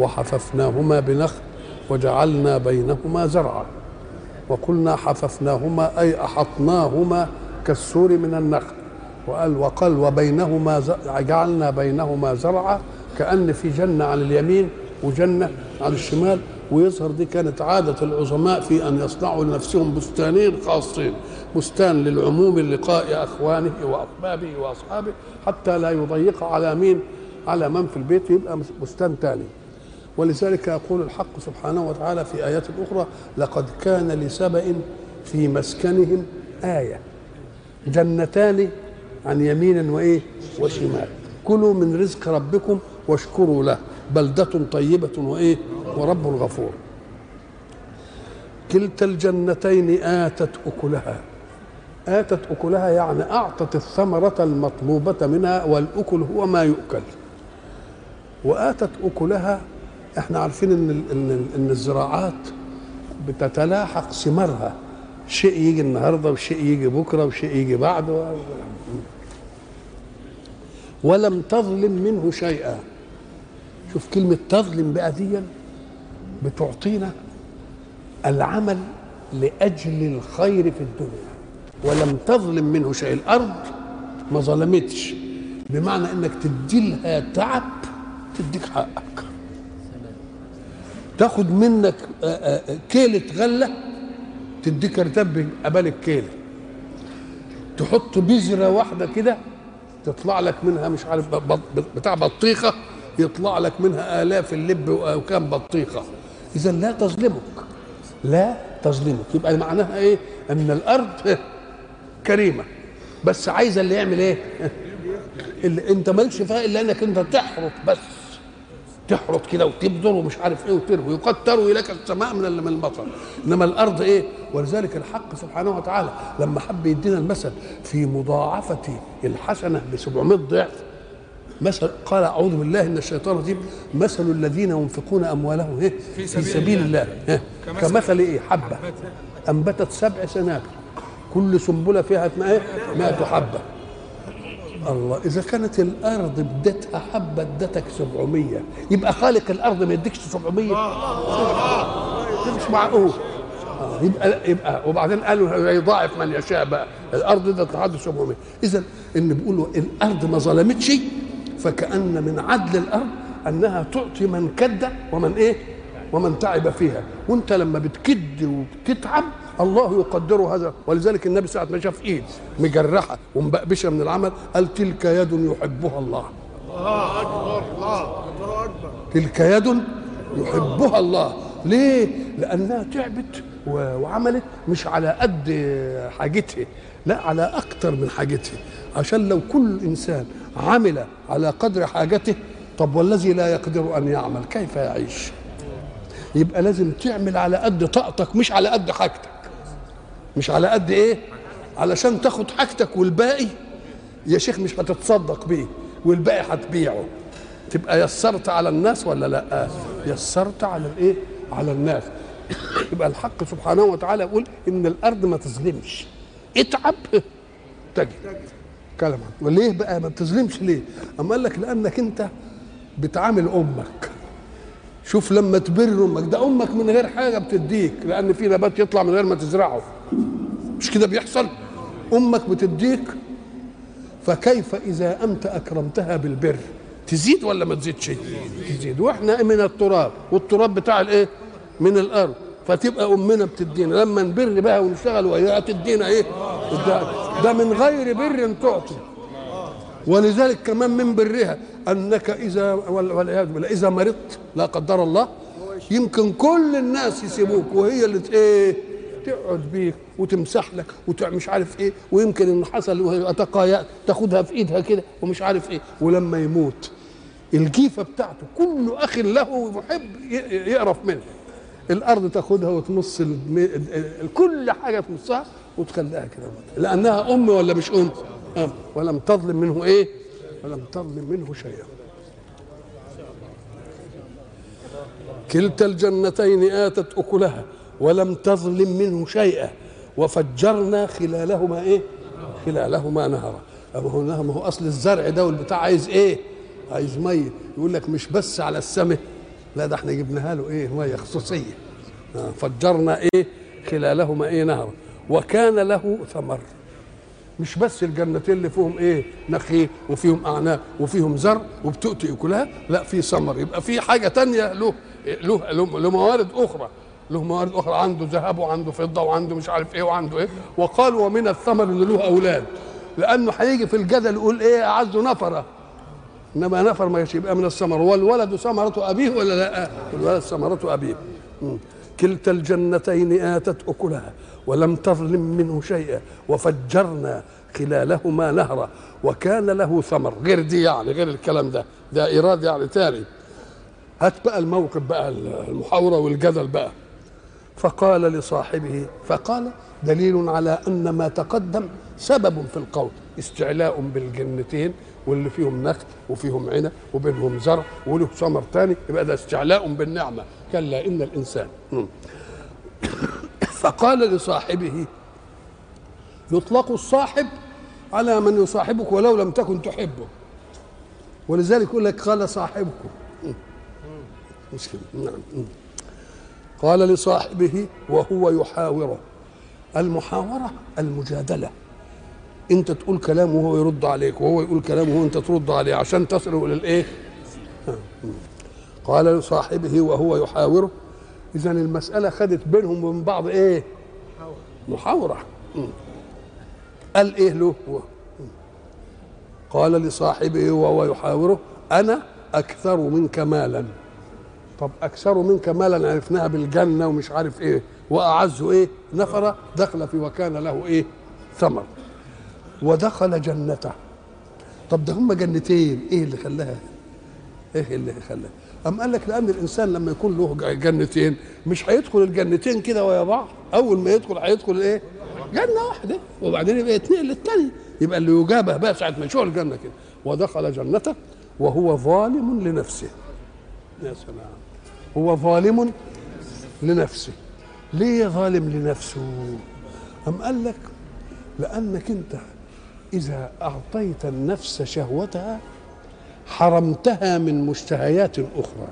وحففناهما بنخل وجعلنا بينهما زرعا وقلنا حففناهما أي أحطناهما كالسور من النخل وقال وقال وبينهما جعلنا بينهما زرعا كأن في جنة عن اليمين وجنة عن الشمال ويظهر دي كانت عادة العظماء في أن يصنعوا لنفسهم بستانين خاصين بستان للعموم لقاء أخوانه وأحبابه وأصحابه حتى لا يضيق على مين؟ على من في البيت يبقى بستان تاني. ولذلك يقول الحق سبحانه وتعالى في آيات أخرى لقد كان لسبأ في مسكنهم آية. جنتان عن يمين وإيه؟ وشمال. كلوا من رزق ربكم واشكروا له. بلدة طيبة وإيه؟ ورب غفور. كلتا الجنتين آتت أكلها. آتت أكلها يعني أعطت الثمرة المطلوبة منها والأكل هو ما يؤكل. وآتت أكلها إحنا عارفين إن إن إن الزراعات بتتلاحق ثمارها شيء يجي النهارده وشيء يجي بكرة وشيء يجي بعده. ولم تظلم منه شيئا. شوف كلمة تظلم بقى دي بتعطينا العمل لأجل الخير في الدنيا. ولم تظلم منه شيء. الأرض ما ظلمتش. بمعنى إنك تدي لها تعب تديك حقك. تاخد منك كيلة غلة تديك رتب قبل الكيلة تحط بذرة واحدة كده تطلع لك منها مش عارف بتاع بطيخة يطلع لك منها آلاف اللب وكام بطيخة. إذا لا تظلمك لا تظلمك. يبقى معناها إيه؟ أن الأرض كريمة. بس عايزة اللي يعمل إيه؟ اللي أنت مالكش فيها إلا أنك أنت تحرط بس. تحرط كده وتبذر ومش عارف إيه وتروي وقد تروي لك السماء من من المطر. إنما الأرض إيه؟ ولذلك الحق سبحانه وتعالى لما حب يدينا المثل في مضاعفة الحسنة ب 700 ضعف مثل قال أعوذ بالله من الشيطان الرجيم مثل الذين ينفقون أموالهم إيه؟ في سبيل, في سبيل الله, الله. إيه؟ كمثل إيه؟ حبة. أنبتت سبع سنابل. كل سنبلة فيها إيه؟ 100 حبة. الله. إذا كانت الأرض ادتها حبة ادتك 700 يبقى خالق الأرض ما يديكش 700 ده مش معقول. آه يبقى يبقى. وبعدين قالوا يضاعف من يشاء بقى. الأرض ادت لحد 700 اذا إن بيقولوا الأرض ما ظلمتش فكأن من عدل الأرض أنها تعطي من كد ومن إيه؟ ومن تعب فيها. وأنت لما بتكد وبتتعب الله يقدر هذا. ولذلك النبي ساعة ما شاف ايد مجرحة ومبقبشة من العمل. قال تلك يد يحبها الله. الله اكبر الله اكبر تلك يد يحبها الله. ليه؟ لأنها تعبت وعملت مش على قد حاجتها لا على أكتر من حاجتها. عشان لو كل إنسان عمل على قدر حاجته طب والذي لا يقدر أن يعمل؟ كيف يعيش؟ يبقى لازم تعمل على قد طاقتك مش على قد حاجتك. مش على قد إيه؟ علشان تاخد حاجتك والباقي. يا شيخ مش هتتصدق بيه والباقي هتبيعه. تبقى يسرت على الناس ولا لأ؟ يسرت على الإيه؟ على الناس. يبقى الحق سبحانه وتعالى يقول إن الأرض ما تظلمش. اتعب تجد. كلام وليه بقى ما بتظلمش ليه؟ أما قال لك لأنك أنت بتعامل أمك. شوف لما تبر أمك. ده أمك من غير حاجة بتديك لأن في نبات يطلع من غير ما تزرعه. مش كده بيحصل؟ أمك بتديك فكيف إذا أنت أكرمتها بالبر؟ تزيد ولا ما تزيدش؟ تزيد. وإحنا من التراب والتراب بتاع الإيه؟ من الأرض. فتبقى أمنا بتدينا. لما نبر بها ونشتغل وهي تدينا إيه؟ ده, ده من غير بر تعطي. ولذلك كمان من برها أنك إذا والعياذ بالله إذا مرضت لا قدر الله يمكن كل الناس يسيبوك وهي اللي إيه؟ تقعد بيك. وتمسح لك ومش عارف إيه ويمكن إن حصل تقايا تاخدها في إيدها كده ومش عارف إيه. ولما يموت الجيفة بتاعته كل أخ له محب يقرف منه الأرض تاخدها وتمص كل حاجة تمصها وتخليها كده. لأنها أم ولا مش ام؟ ام ولم تظلم منه إيه؟ ولم تظلم منه شيئا. كلتا الجنتين آتت أكلها ولم تظلم منه شيئا. وفجرنا خلالهما إيه؟ خلالهما نهرا. هو ما هو أصل الزرع ده والبتاع عايز إيه؟ عايز مية. يقول لك مش بس على السماء لا ده إحنا جبناها له إيه؟ مية خصوصية. آه، فجرنا إيه؟ خلالهما إيه؟ نهرا. وكان له ثمر. مش بس الجنتين اللي فيهم إيه؟ نخيل وفيهم اعناب وفيهم زرع وبتؤتي أكلها لا في ثمر. يبقى في حاجة تانية له له, له موارد أخرى. له موارد أخرى عنده ذهب وعنده فضة وعنده مش عارف إيه وعنده إيه. وقال ومن الثمر ان له أولاد. لأنه هيجي في الجدل يقول إيه اعز نفرة. إنما نفر ما يبقى من الثمر. والولد ثمرة أبيه ولا لا؟ الولد ثمرة أبيه. كلتا الجنتين آتت أكلها ولم تظلم منه شيئا وفجرنا خلالهما نهرا وكان له ثمر. غير دي يعني غير الكلام ده. ده إيراد يعني تاني. هات بقى الموقف بقى المحاورة والجدل بقى. فقال لصاحبه فقال دليل على أن ما تقدم سبب في القول استعلاء بالجنتين واللي فيهم نخل وفيهم عنب وبينهم زرع وله ثمر تاني يبقى ده استعلاء بالنعمة كلا إن الإنسان. مم. فقال لصاحبه يطلق الصاحب على من يصاحبك ولو لم تكن تحبه. ولذلك يقول لك قال صاحبكم كده نعم. قال لصاحبه وهو يحاوره. المحاورة المجادلة. انت تقول كلام وهو يرد عليك وهو يقول كلام وانت ترد عليه عشان تصلوا إلى الإيه؟ قال لصاحبه وهو يحاوره. اذا المسألة خدت بينهم وبين بعض إيه؟ محاورة. قال إيه له هو؟ قال لصاحبه وهو يحاوره. أنا أكثر منك مالا. طب أكثر منك مالا عرفناها بالجنة ومش عارف إيه وأعز إيه نفر دخل في وكان له إيه ثمر. ودخل جنته. طب ده هم جنتين إيه اللي خلاها؟ إيه اللي خلاها؟ أم قال لك لأن الإنسان لما يكون له جنتين مش هيدخل الجنتين كده ويا بعض أول ما يدخل هيدخل إيه؟ جنة واحدة. وبعدين يبقى يتنقل للتاني. يبقى اللي يجابه بقى ساعة ما يشوف الجنة كده. ودخل جنته وهو ظالم لنفسه. يا سلام. هو ظالم لنفسه. ليه ظالم لنفسه؟ أم قال لك لأنك أنت إذا أعطيت النفس شهوتها حرمتها من مشتهيات أخرى.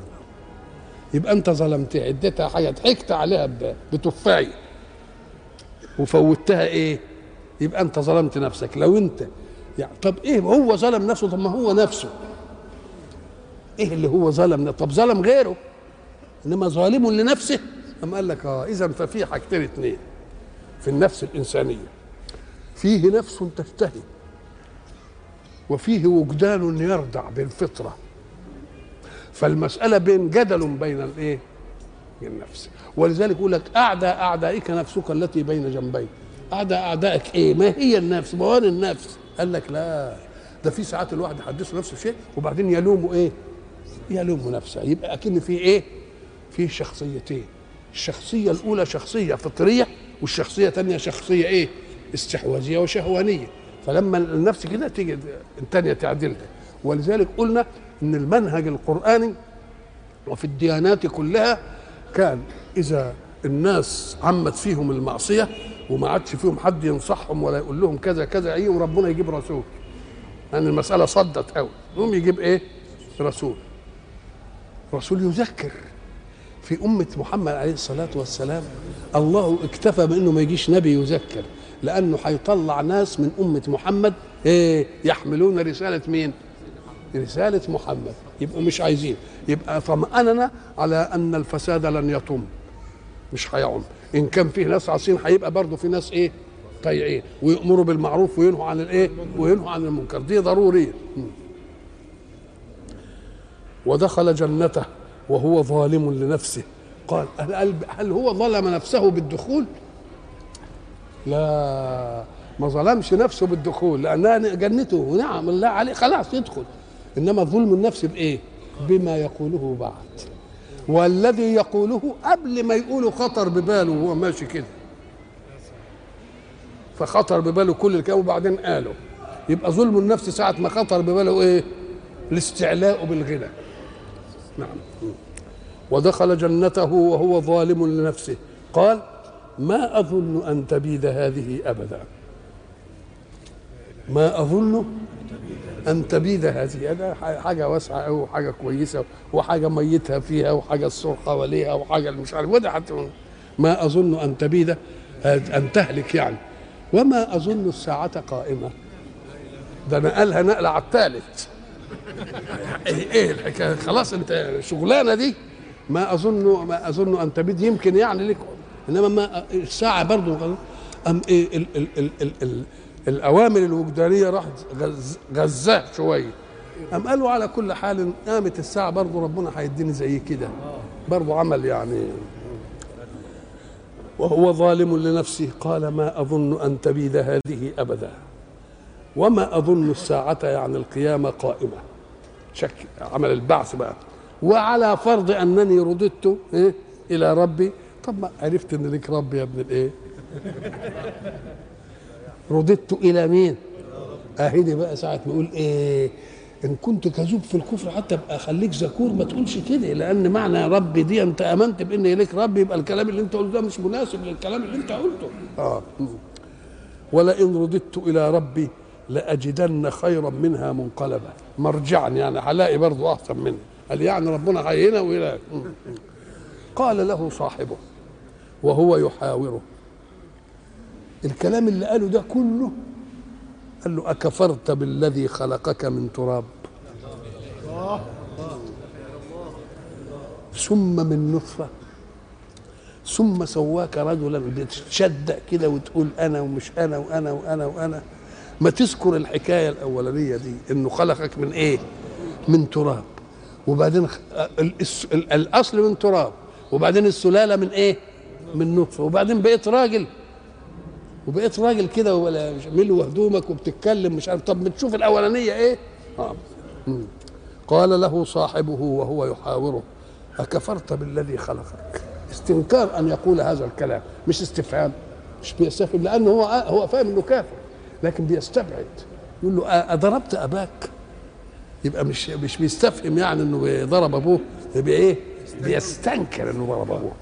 يبقى أنت ظلمتها اديتها حاجة ضحكت عليها بتفاية وفوتها إيه؟ يبقى أنت ظلمت نفسك. لو أنت يعني طب إيه هو ظلم نفسه؟ طب ما هو نفسه. إيه اللي هو ظلم طب ظلم غيره. إنما ظالم لنفسه. أم قال لك آه إذا ففي حاجتين اثنين في النفس الإنسانية. فيه نفس تشتهي وفيه وجدان يردع بالفطرة. فالمسألة بين جدل بين الإيه؟ النفس. ولذلك يقول لك أعدى أعدائك نفسك التي بين جنبيك. أعدى أعدائك إيه؟ ما هي النفس؟ موان النفس. قال لك لا. ده في ساعات الواحد يحدث نفسه شيء وبعدين يلومه إيه؟ يلوم نفسه. يبقى أكن في إيه؟ في شخصيتين. الشخصية الأولى شخصية فطرية والشخصية الثانية شخصية إيه؟ استحواذية وشهوانية. فلما النفس كده تيجي الثانية تعدلها ولذلك قلنا إن المنهج القرآني وفي الديانات كلها كان إذا الناس عمت فيهم المعصية وما عادش فيهم حد ينصحهم ولا يقول لهم كذا كذا إيه؟ وربنا يجيب رسول. لأن يعني المسألة صدت قوي يقوم يجيب إيه؟ رسول. رسول يذكر. في أمة محمد عليه الصلاة والسلام الله اكتفى بأنه ما يجيش نبي يذكر لأنه هيطلع ناس من أمة محمد إيه يحملون رسالة مين؟ رسالة محمد يبقوا مش عايزين يبقى طمأننا على أن الفساد لن يطم مش هيعم إن كان فيه ناس عاصين هيبقى برضه في ناس إيه؟ طيعين ويأمروا بالمعروف وينهوا عن الإيه؟ وينهوا عن المنكر دي ضرورية ودخل جنته وهو ظالم لنفسه. قال هل, هو ظلم نفسه بالدخول؟ لا ما ظلمش نفسه بالدخول لانها جنته. ونعم الله عليه خلاص يدخل. إنما ظلم النفس بإيه؟ بما يقوله بعد. والذي يقوله قبل ما يقوله خطر بباله وهو ماشي كده. فخطر بباله كل الكلام وبعدين قاله يبقى ظلم النفس ساعة ما خطر بباله إيه؟ الاستعلاء بالغنى. نعم. ودخل جنته وهو ظالم لنفسه. قال ما أظن أن تبيد هذه أبدا. ما أظن أن تبيد هذه. هذا حاجة واسعة أوي وحاجة كويسة وحاجة ميتها فيها وحاجة السور حواليها وحاجة مش عارف. وده حتى ما أظن أن تبيد أن تهلك يعني. وما أظن الساعة قائمة. ده نقلها نقلة على الثالث إيه إيه الحكاية خلاص أنت الشغلانه دي ما أظن ما أظن أن تبيد يمكن يعني لك إنما ما الساعة برضه أم إيه ال ال ال ال ال الأوامر الوجدانية راحت غز غزاه شوية. أم قالوا على كل حال قامت الساعة برضه ربنا هيديني زي كده. برضه عمل يعني. وهو ظالم لنفسه قال ما أظن أن تبيد هذه أبدا. وما أظن الساعة يعني القيامة قائمة. شك عمل البعث بقى. وعلى فرض أنني رددت إيه؟ إلى ربي. طب ما عرفت إن لك رب يا ابن الإيه؟ رددت إلى مين؟ اهدي بقى ساعة ما يقول إيه إن كنت كذوب في الكفر حتى أبقى أخليك ذكور ما تقولش كده لأن معنى ربي دي أنت أمنت بإن لك رب يبقى الكلام اللي أنت قلته ده مش مناسب للكلام اللي أنت قلته. آه. ولئن رددت إلى ربي لأجدن خيرا منها منقلبا. مرجعا يعني هلاقي برضه أحسن منها قال يعني ربنا هينا والى قال له صاحبه وهو يحاوره. الكلام اللي قاله ده كله قال له أكفرت بالذي خلقك من تراب. ثم من نطفة. ثم سواك رجلا بتشدق كده وتقول أنا ومش أنا وأنا وأنا وأنا. ما تذكر الحكاية الأولانية دي إنه خلقك من إيه؟ من تراب. وبعدين الأصل من تراب وبعدين السلالة من إيه؟ من نطفة. وبعدين بقيت راجل. وبقيت راجل كده ولا ملو هدومك وبتتكلم مش عارف. طب بتشوف الأولانية إيه؟ آه. قال له صاحبه وهو يحاوره أكفرت بالذي خلقك؟ استنكار أن يقول هذا الكلام مش استفهام مش بيستفهم لأنه هو هو فاهم إنه كافر. لكن بيستبعد يقول له أضربت أباك. يبقى مش مش بيستفهم يعني إنه ضرب أبوه يبقى إيه؟ بيستنكر إنه ضرب أبوه.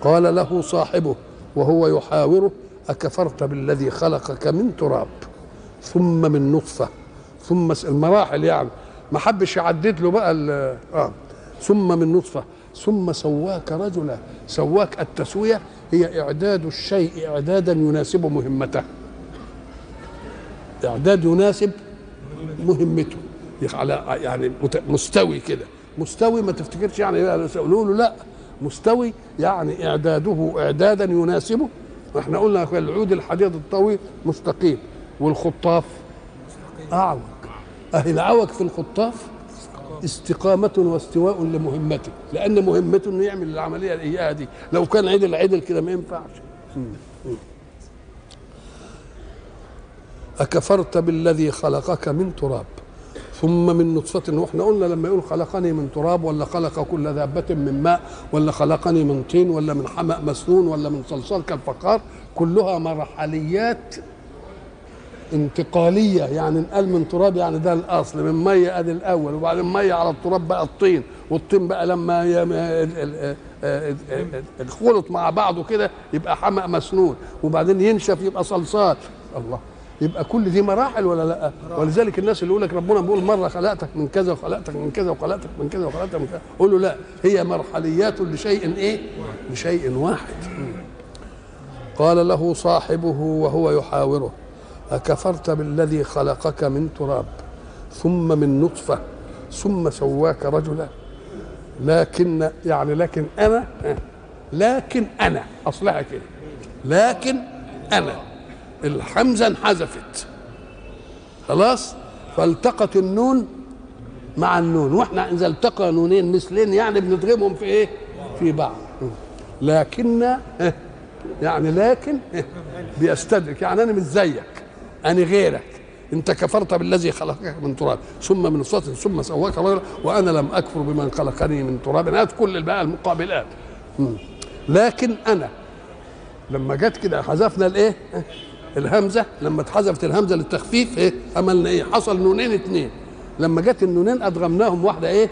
قال له صاحبه وهو يحاوره أكفرت بالذي خلقك من تراب ثم من نطفة ثم المراحل يعني. ما حبش يعدد له بقى آه. ثم من نطفة ثم سواك رجلا سواك التسوية هي إعداد الشيء إعدادا يناسب مهمته. إعداد يناسب مهمته. على يعني مستوي كده. مستوي ما تفتكرش يعني يقولوا له لا. مستوي يعني إعداده إعدادا يناسبه. إحنا قلنا العود الحديد الطويل مستقيم. والخطاف أعوج. اهي العوج في الخطاف استقامة واستواء لمهمته لأن مهمته إنه يعمل العملية الإياه دي. لو كان عدل عدل كده ما ينفعش. أكفرت بالذي خلقك من تراب. ثم من نطفة وإحنا قلنا لما يقول خلقني من تراب ولا خلق كل دابة من ماء ولا خلقني من طين ولا من حمأ مسنون ولا من صلصال كالفقار كلها مرحليات انتقالية يعني انقال من تراب يعني ده الأصل من مية أدي الأول وبعدين مية على التراب بقى الطين والطين بقى لما الخلط مع بعضه كده يبقى حمأ مسنون وبعدين ينشف يبقى صلصال. الله يبقى كل دي مراحل ولا لأ؟ ولذلك الناس اللي يقول لك ربنا بيقول مرة خلقتك من كذا وخلقتك من كذا وخلقتك من كذا وخلقتك من كذا قول له لأ هي مرحليات لشيء إيه؟ لشيء واحد. قال له صاحبه وهو يحاوره. أكفرت بالذي خلقك من تراب ثم من نطفة ثم سواك رجلا. لكن يعني لكن أنا لكن أنا أصلها كده. لكن أنا الحمزة انحذفت. خلاص؟ فالتقت النون مع النون. وإحنا إذا التقى نونين مثلين يعني بنضربهم في إيه؟ في بعض. لكن يعني لكن بيستدرك. يعني أنا مش زيك. أنا غيرك. أنت كفرت بالذي خلقك من تراب. ثم من نطفه ثم سواك رجلا. وأنا لم أكفر بمن خلقني من تراب. هات كل بقى المقابلات. لكن أنا لما جت كده حذفنا الإيه؟ الهمزة. لما اتحذفت الهمزة للتخفيف إيه؟ عملنا إيه؟ حصل نونين اتنين. لما جت النونين أدغمناهم واحدة إيه؟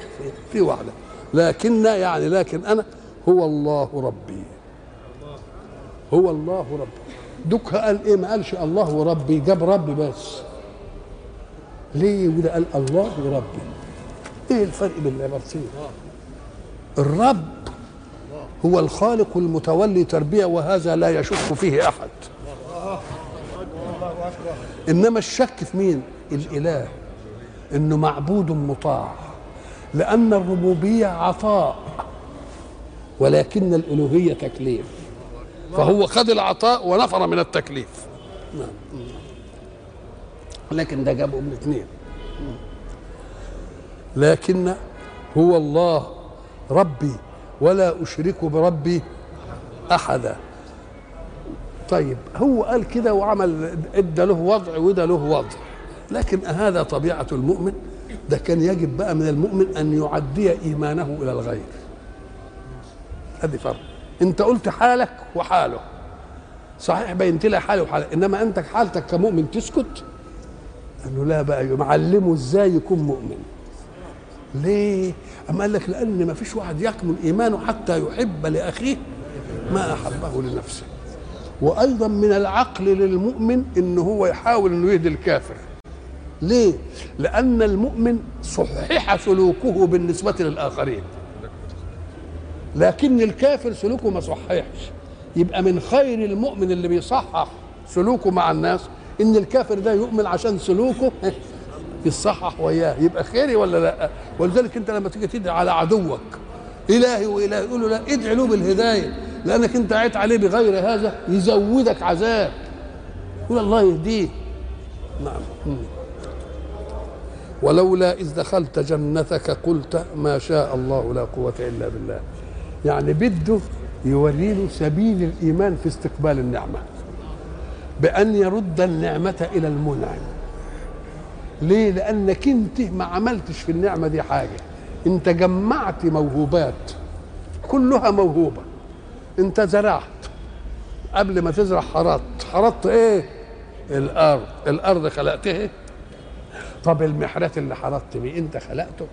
في واحدة. لكن يعني لكن أنا هو الله ربي. هو الله ربي. دوك قال إيه؟ ما قالش الله ربي جاب ربي بس. ليه وده قال الله ربي إيه الفرق بين العبارتين الرب هو الخالق المتولي تربية وهذا لا يشك فيه أحد. إنما الشك في مين؟ الإله. إنه معبود مطاع. لأن الربوبية عطاء. ولكن الألوهية تكليف. فهو خد العطاء ونفر من التكليف. نعم. لكن ده جابه من اثنين. لكن هو الله ربي ولا أشرك بربي أحدا. طيب هو قال كده وعمل إدى له وضع وده له وضع. لكن هذا طبيعة المؤمن؟ ده كان يجب بقى من المؤمن أن يعدي إيمانه إلى الغير. هذه فرق. انت قلت حالك وحاله. صحيح بينت لها حالي وحالك انما انت حالتك كمؤمن تسكت؟ قال له لا بقى معلمه إزاي يكون مؤمن؟ ليه؟ اما قال لك لأن ما فيش واحد يكمل إيمانه حتى يحب لأخيه ما أحبه لنفسه. وأيضا من العقل للمؤمن ان هو يحاول إنه يهدي الكافر. ليه؟ لأن المؤمن صحح سلوكه بالنسبة للآخرين. لكن الكافر سلوكه ما صححش. يبقى من خير المؤمن اللي بيصحح سلوكه مع الناس إن الكافر ده يؤمن عشان سلوكه يصحح وياه. يبقى خيري ولا لأ؟ ولذلك أنت لما تيجي تدعي على عدوك إلهي وإلهي يقول له لا ادعي له بالهداية لأنك أنت عيت عليه بغير هذا يزودك عذاب. يقول الله يهديه. نعم. ولولا إذ دخلت جنتك قلت ما شاء الله لا قوة إلا بالله. يعني بده يوري له سبيل الإيمان في استقبال النعمة. بأن يرد النعمة إلى المنعم. ليه؟ لأنك أنت ما عملتش في النعمة دي حاجة. أنت جمعت موهوبات. كلها موهوبة. أنت زرعت. قبل ما تزرع حرطت. حرطت إيه؟ الأرض. الأرض خلقتها. طب المحرات اللي حرطت بيه أنت خلقته.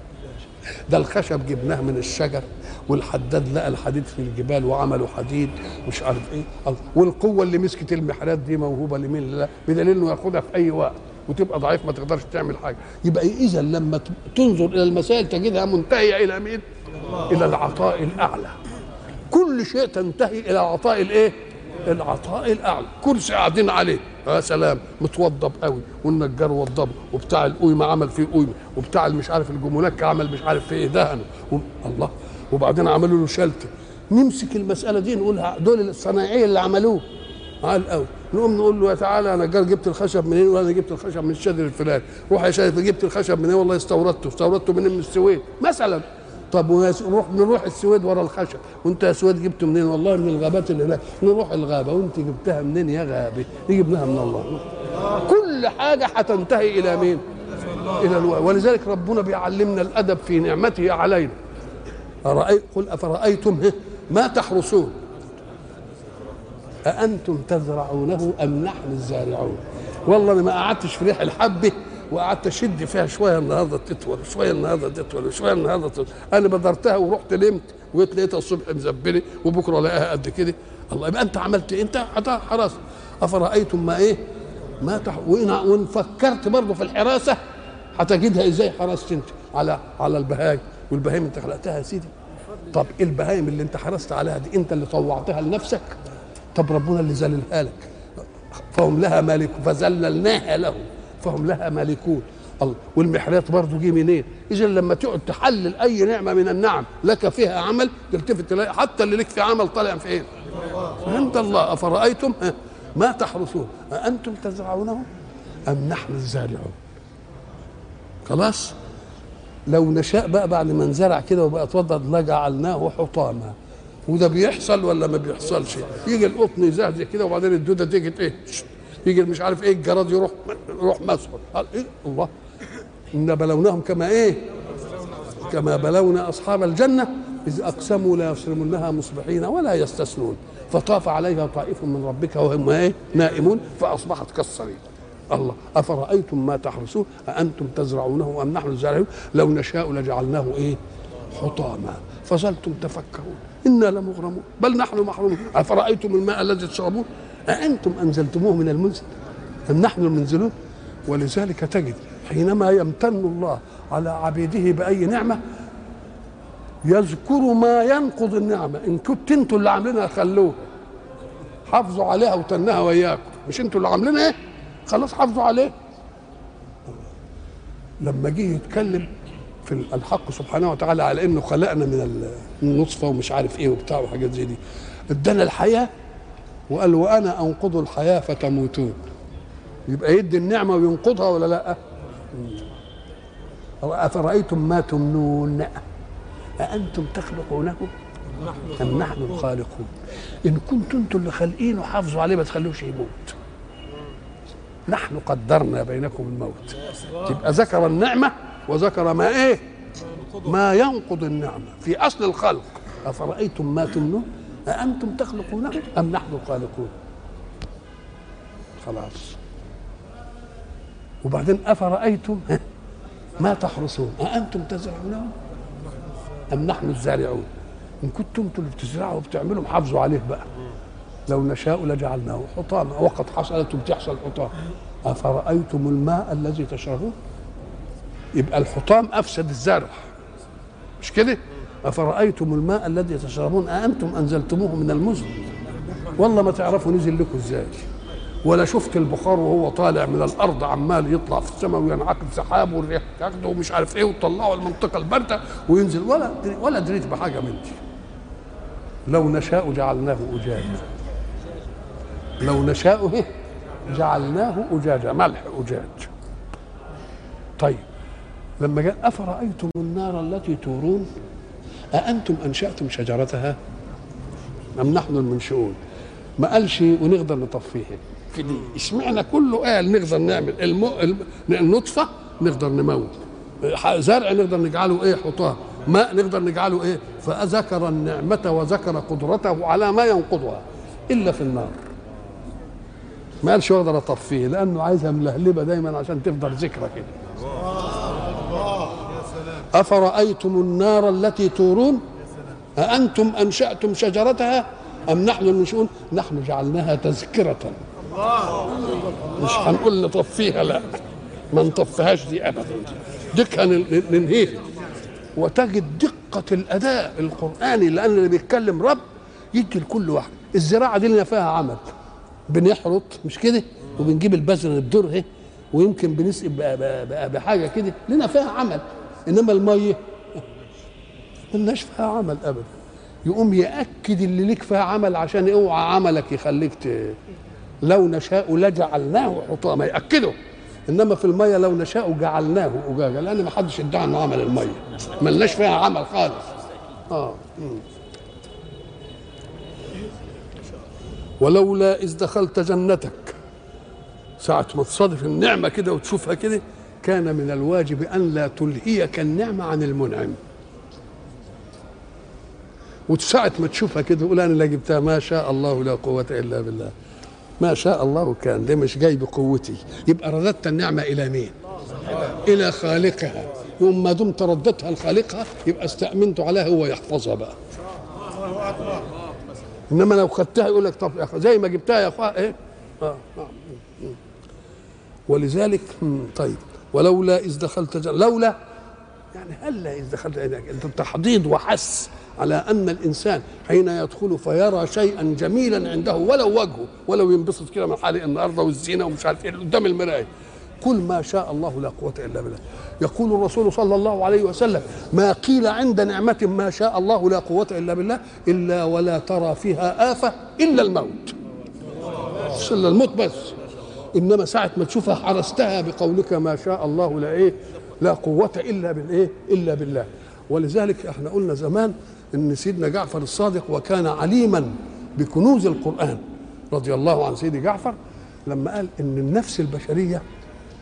ده الخشب جبناه من الشجر والحداد لقى الحديد في الجبال وعملوا حديد مش عارف إيه. والقوة اللي مسكت المحرات دي موهوبة لمين؟ لا بدليل إنه ياخدها في أي وقت وتبقى ضعيف ما تقدرش تعمل حاجة. يبقى إذا لما تنظر إلى المسائل تجدها منتهية إلى مين؟ إلى العطاء الأعلى. كل شيء تنتهي إلى العطاء الإيه؟ العطاء الأعلى. كرسي قاعدين عليه. يا سلام متوضب قوي والنجار وضبه وبتاع القويمة عمل فيه قويمه وبتاع مش عارف الجمونك عمل مش عارف فيه دهنه. الله. وبعدين عملوا له شلته نمسك المسألة دي نقولها دول الصنايعية اللي عملوه. عال قوي نقوم نقول له يا تعالى أنا نجار جبت الخشب منين؟ وأنا جبت الخشب من الشادر الفلاني. روح يا شادر جبت الخشب منين؟ والله استوردته استوردته منين؟ من السويد. مثلا. طب نروح نروح السويد ورا الخشب. وانت يا سويد جبته منين؟ والله من الغابات اللي هناك. نروح الغابة. وانت جبتها منين يا غابه جبناها من الله. كل حاجة هتنتهي إلى مين؟ إلى ألو... ولذلك ربنا بيعلمنا الأدب في نعمته علينا. أرأي... قل أفرأيتم؟ ما تحرسون أأنتم تزرعونه أم نحن الزارعون؟ والله ما قعدتش في ريح الحبة وقعدت أشد فيها شوية النهارده تطول شوية النهارده تطول شوية النهارده تطول. أنا بدرتها ورحت نمت وجيت لقيتها الصبح مزبلة وبكرة ألاقيها قد كده. الله يبقى أنت عملت إيه؟ أنت حرس أفرأيتم ما إيه؟ ما تح... وان فكرت برضه في الحراسة هتجدها إزاي حرست أنت؟ على على البهايم. والبهايم أنت خلقتها يا سيدي. طب إيه البهايم اللي أنت حرست عليها دي؟ أنت اللي طوعتها لنفسك؟ طب ربنا اللي ذللها لك. فهم لها مالك فذللناها لهم فهم لها مالكون الله والمحرات برضه جه منين؟ اذا لما تقعد تحلل أي نعمة من النعم لك فيها عمل تلتفت تلاقي حتى اللي لك في عمل طالع في إيه؟ عند الله أفرأيتم ما تحرثون أأنتم تزرعونه أم نحن الزارعون؟ خلاص؟ لو نشاء بقى بعد ما انزرع كده وبقى اتوضد لجعلناه حطاما وده بيحصل ولا ما بيحصلش؟ يجي القطن يزهزه كده وبعدين الدودة تيجي إيه؟ يجي مش عارف إيه الجراد يروح يروح مسحه قال إيه؟ الله. ان بلوناهم كما إيه؟ كما بلونا أصحاب الجنة إذ أقسموا لا يصرمنها مصبحين ولا يستثنون فطاف عليها طائف من ربك وهم إيه؟ نائمون فأصبحت كالصريم الله. أفرأيتم ما تحرسون أأنتم تزرعونه أم نحن الزارعون؟ لو نشاء لجعلناه إيه؟ حطاما. فظلتم تفكرون إنا لمغرمون. بل نحن محرومون. أفرأيتم الماء الذي تشربون؟ أأنتم أنزلتموه من المنزل أم نحن المنزلون؟ ولذلك تجد حينما يمتن الله على عبيده بأي نعمة يذكر ما ينقض النعمة. إن كنت أنتوا اللي عاملينها خلوها حافظوا عليها وتنها وياكم مش أنتوا اللي عاملينها إيه؟ خلاص حافظوا عليه. لما جه يتكلم في الحق سبحانه وتعالى على إنه خلقنا من النطفه ومش عارف إيه وبتاع وحاجات زي دي. ادانا الحياة وقال وأنا أنقض الحياة فتموتون. يبقى يدي النعمة وينقضها ولا لأ؟ أفرأيتم ما تمنون؟ أأنتم تخلقونه أم نحن الخالقون؟ إن كنتم أنتم اللي خالقينه حافظوا عليه ما تخلوش يموت. نحن قدرنا بينكم الموت. تبقى ذكر النعمة وذكر ما إيه؟ ما ينقض النعمة في أصل الخلق. أفرأيتم ما تمنون؟ أأنتم تخلقونه أم نحن الخالقون خلاص. وبعدين أفرأيتم؟ ما تحرسون أأنتم تزرعونه أم نحن الزارعون؟ إن كنتم اللي بتزرعوا وبتعملوا حافظوا عليه بقى. لو نشاء لجعلناه حطاما. وقد حصلت بتحصل حطام أفرأيتم الماء الذي تشربون؟ يبقى الحطام أفسد الزرع. مش كده؟ أفرأيتم الماء الذي تشربون؟ أأنتم أنزلتموه من المزن. والله ما تعرفوا نزل لكم إزاي. ولا شفت البخار وهو طالع من الأرض عمال يطلع في السماء وينعقد سحاب والريح تاخده ومش عارف إيه وتطلعه المنطقة الباردة وينزل. ولا ولا دريت بحاجة من دي لو نشاء جعلناه أجاجا. لو نشاء إيه؟ جعلناه أجاجا. ملح اجاج طيب لما قال أفرأيتم النار التي تورون؟ أأنتم أنشأتم شجرتها؟ أم نحن المنشئون ما قالش ونقدر نطفيها في دي إشمعنى كله قال نقدر نعمل الم... النطفة نقدر نموت؟ زرع نقدر نجعله إيه؟ حطام. ماء نقدر نجعله إيه؟ فذكر النعمة وذكر قدرته على ما ينقضها إلا في النار. ما قالش أقدر أطفيه لأنه عايزها ملهلبة دايما عشان تفضل ذكرى كده. أفرأيتم النار التي تورون؟ أأنتم أنشأتم شجرتها أم نحن المنشئون؟ نحن جعلناها تذكرة. مش هنقول نطفيها لا. ما نطفيهاش دي أبدا. ديك ننهيها. وتجد دقة الأداء القرآني لأن اللي بيتكلم رب يدي لكل واحد. الزراعة دي لنا فيها عمل. بنحرط مش كده؟ وبنجيب البذر نبدره ويمكن بنسقي بحاجة كده. لنا فيها عمل. إنما المية ملناش فيها عمل ابدا. يقوم يأكد اللي ليك فيها عمل عشان اوعى عملك يخليك ت... لو نشاء لجعلناه حطاما. يأكده. إنما في الميه لو نشاء جعلناه أجاجا. لأن ما حدش ادعى إنه عمل الميه ملناش فيها عمل خالص. آه. ولولا إذ دخلت جنتك ساعة ما تصادف النعمة كده وتشوفها كده كان من الواجب أن لا تلهيك النعمة عن المنعم وساعة ما تشوفها كده تقول أنا اللي جبتها ما شاء الله لا قوة إلا بالله ما شاء الله كان ده مش جاي بقوتي يبقى رددت النعمة إلى مين؟ إلى خالقها يوم ما دمت رددتها لخالقها يبقى استأمنت عليها هو يحفظها بقى إنما لو خدتها يقول لك طب زي ما جبتها يا أخويا إيه؟ آه. آه. ولذلك طيب ولولا إذ دخلت جنة لولا يعني هلا إذ دخلت أنت تحضيض وحس على أن الإنسان حين يدخل فيرى شيئا جميلا عنده ولو وجهه ولو ينبسط كده من حالق النهارده والزينة ومش عارف إيه قدام المرايه كل ما شاء الله لا قوة إلا بالله. يقول الرسول صلى الله عليه وسلم ما قيل عند نعمة ما شاء الله لا قوة إلا بالله إلا ولا ترى فيها آفة إلا الموت. الا الموت بس. إنما ساعة ما تشوفها حرستها بقولك ما شاء الله لا إيه لا قوة إلا بالايه إلا بالله. ولذلك إحنا قلنا زمان إن سيدنا جعفر الصادق وكان عليما بكنوز القرآن رضي الله عن سيدي جعفر لما قال إن النفس البشرية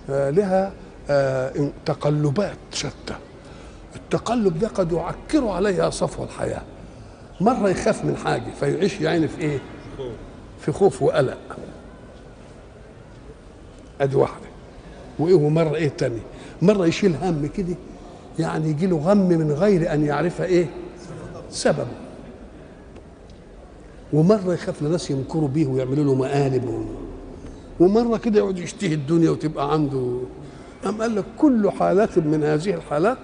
آه، لها آه، تقلبات شتى. التقلب ده قد يعكر عليها صفو الحياة. مرة يخاف من حاجة فيعيش يعني في إيه؟ في خوف وقلق. ادي واحدة. وإيه ومره إيه تاني مرة يشيل هم كده يعني يجي له غم من غير أن يعرف إيه؟ سببه. ومرة يخاف لناس يمكروا بيه ويعملوا له مقالب. ومرة كده يقعد يشتهي الدنيا وتبقى عنده. أم قال لك كل حالات من هذه الحالات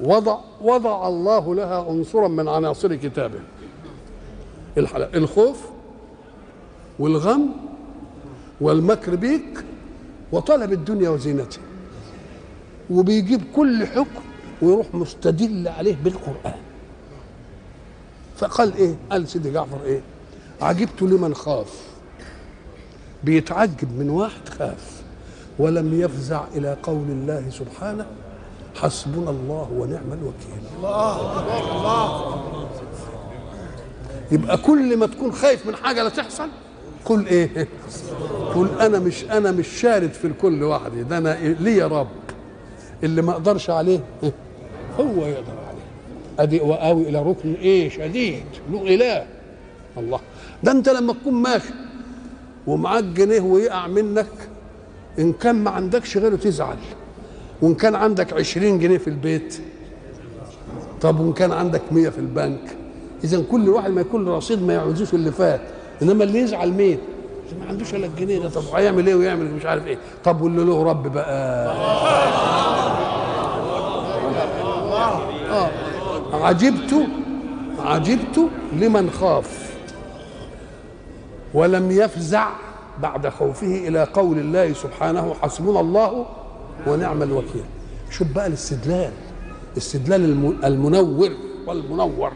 وضع وضع الله لها عنصرا من عناصر كتابه. الخوف والغم والمكر بيك وطلب الدنيا وزينتها. وبيجيب كل حكم ويروح مستدل عليه بالقرآن. فقال إيه؟ قال سيدي جعفر إيه؟ عجبت لمن خاف. بيتعجب من واحد خاف ولم يفزع إلى قول الله سبحانه حسبنا الله ونعم الوكيل. يبقى كل ما تكون خايف من حاجة لا تحصل قل إيه؟ قل أنا مش أنا مش شارد في الكل وحدي. ده أنا لي رب. اللي ما أقدرش عليه هو يقدر عليه. أدي وآوي إلى ركن إيه؟ شديد. له إله. الله. ده أنت لما تكون ماشي ومعاك جنيه ويقع منك إن كان ما عندكش غيره تزعل. وإن كان عندك عشرين جنيه في البيت طب وإن كان عندك مية في البنك. اذا كل واحد ما يكون رصيد ما يعوزوش اللي فات. إنما اللي يزعل مين؟ ما عندوش إلا الجنيه ده. طب هيعمل إيه ويعمل مش عارف إيه؟ طب واللي له رب بقى. آه. عجبت عجبت لمن خاف. ولم يفزع بعد خوفه إلى قول الله سبحانه حسبنا الله ونعم الوكيل. شوف بقى الاستدلال استدلال الم- المنور والمنور.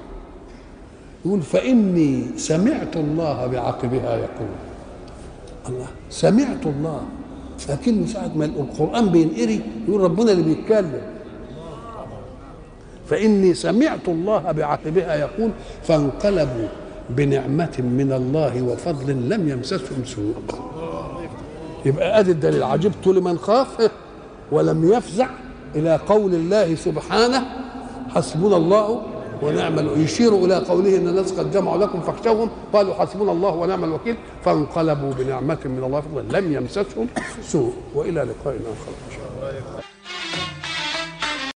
يقول فإني سمعت الله بعقبها يقول. الله سمعت الله. لكن ساعة ما القرآن بينقري يقول ربنا اللي بيتكلم. فإني سمعت الله بعقبها يقول فانقلبوا بنعمة من الله وفضل لم يمسسهم سوء. يبقى أدي الدليل. عجبت لمن خاف ولم يفزع إلى قول الله سبحانه حسبنا الله ونعم الوكيل يشير إلى قوله إن الناس قد جمعوا لكم فاخشوهم. قالوا حسبنا الله ونعم الوكيل. فانقلبوا بنعمة من الله وفضل لم يمسسهم سوء. وإلى لقاء آخر إن شاء الله.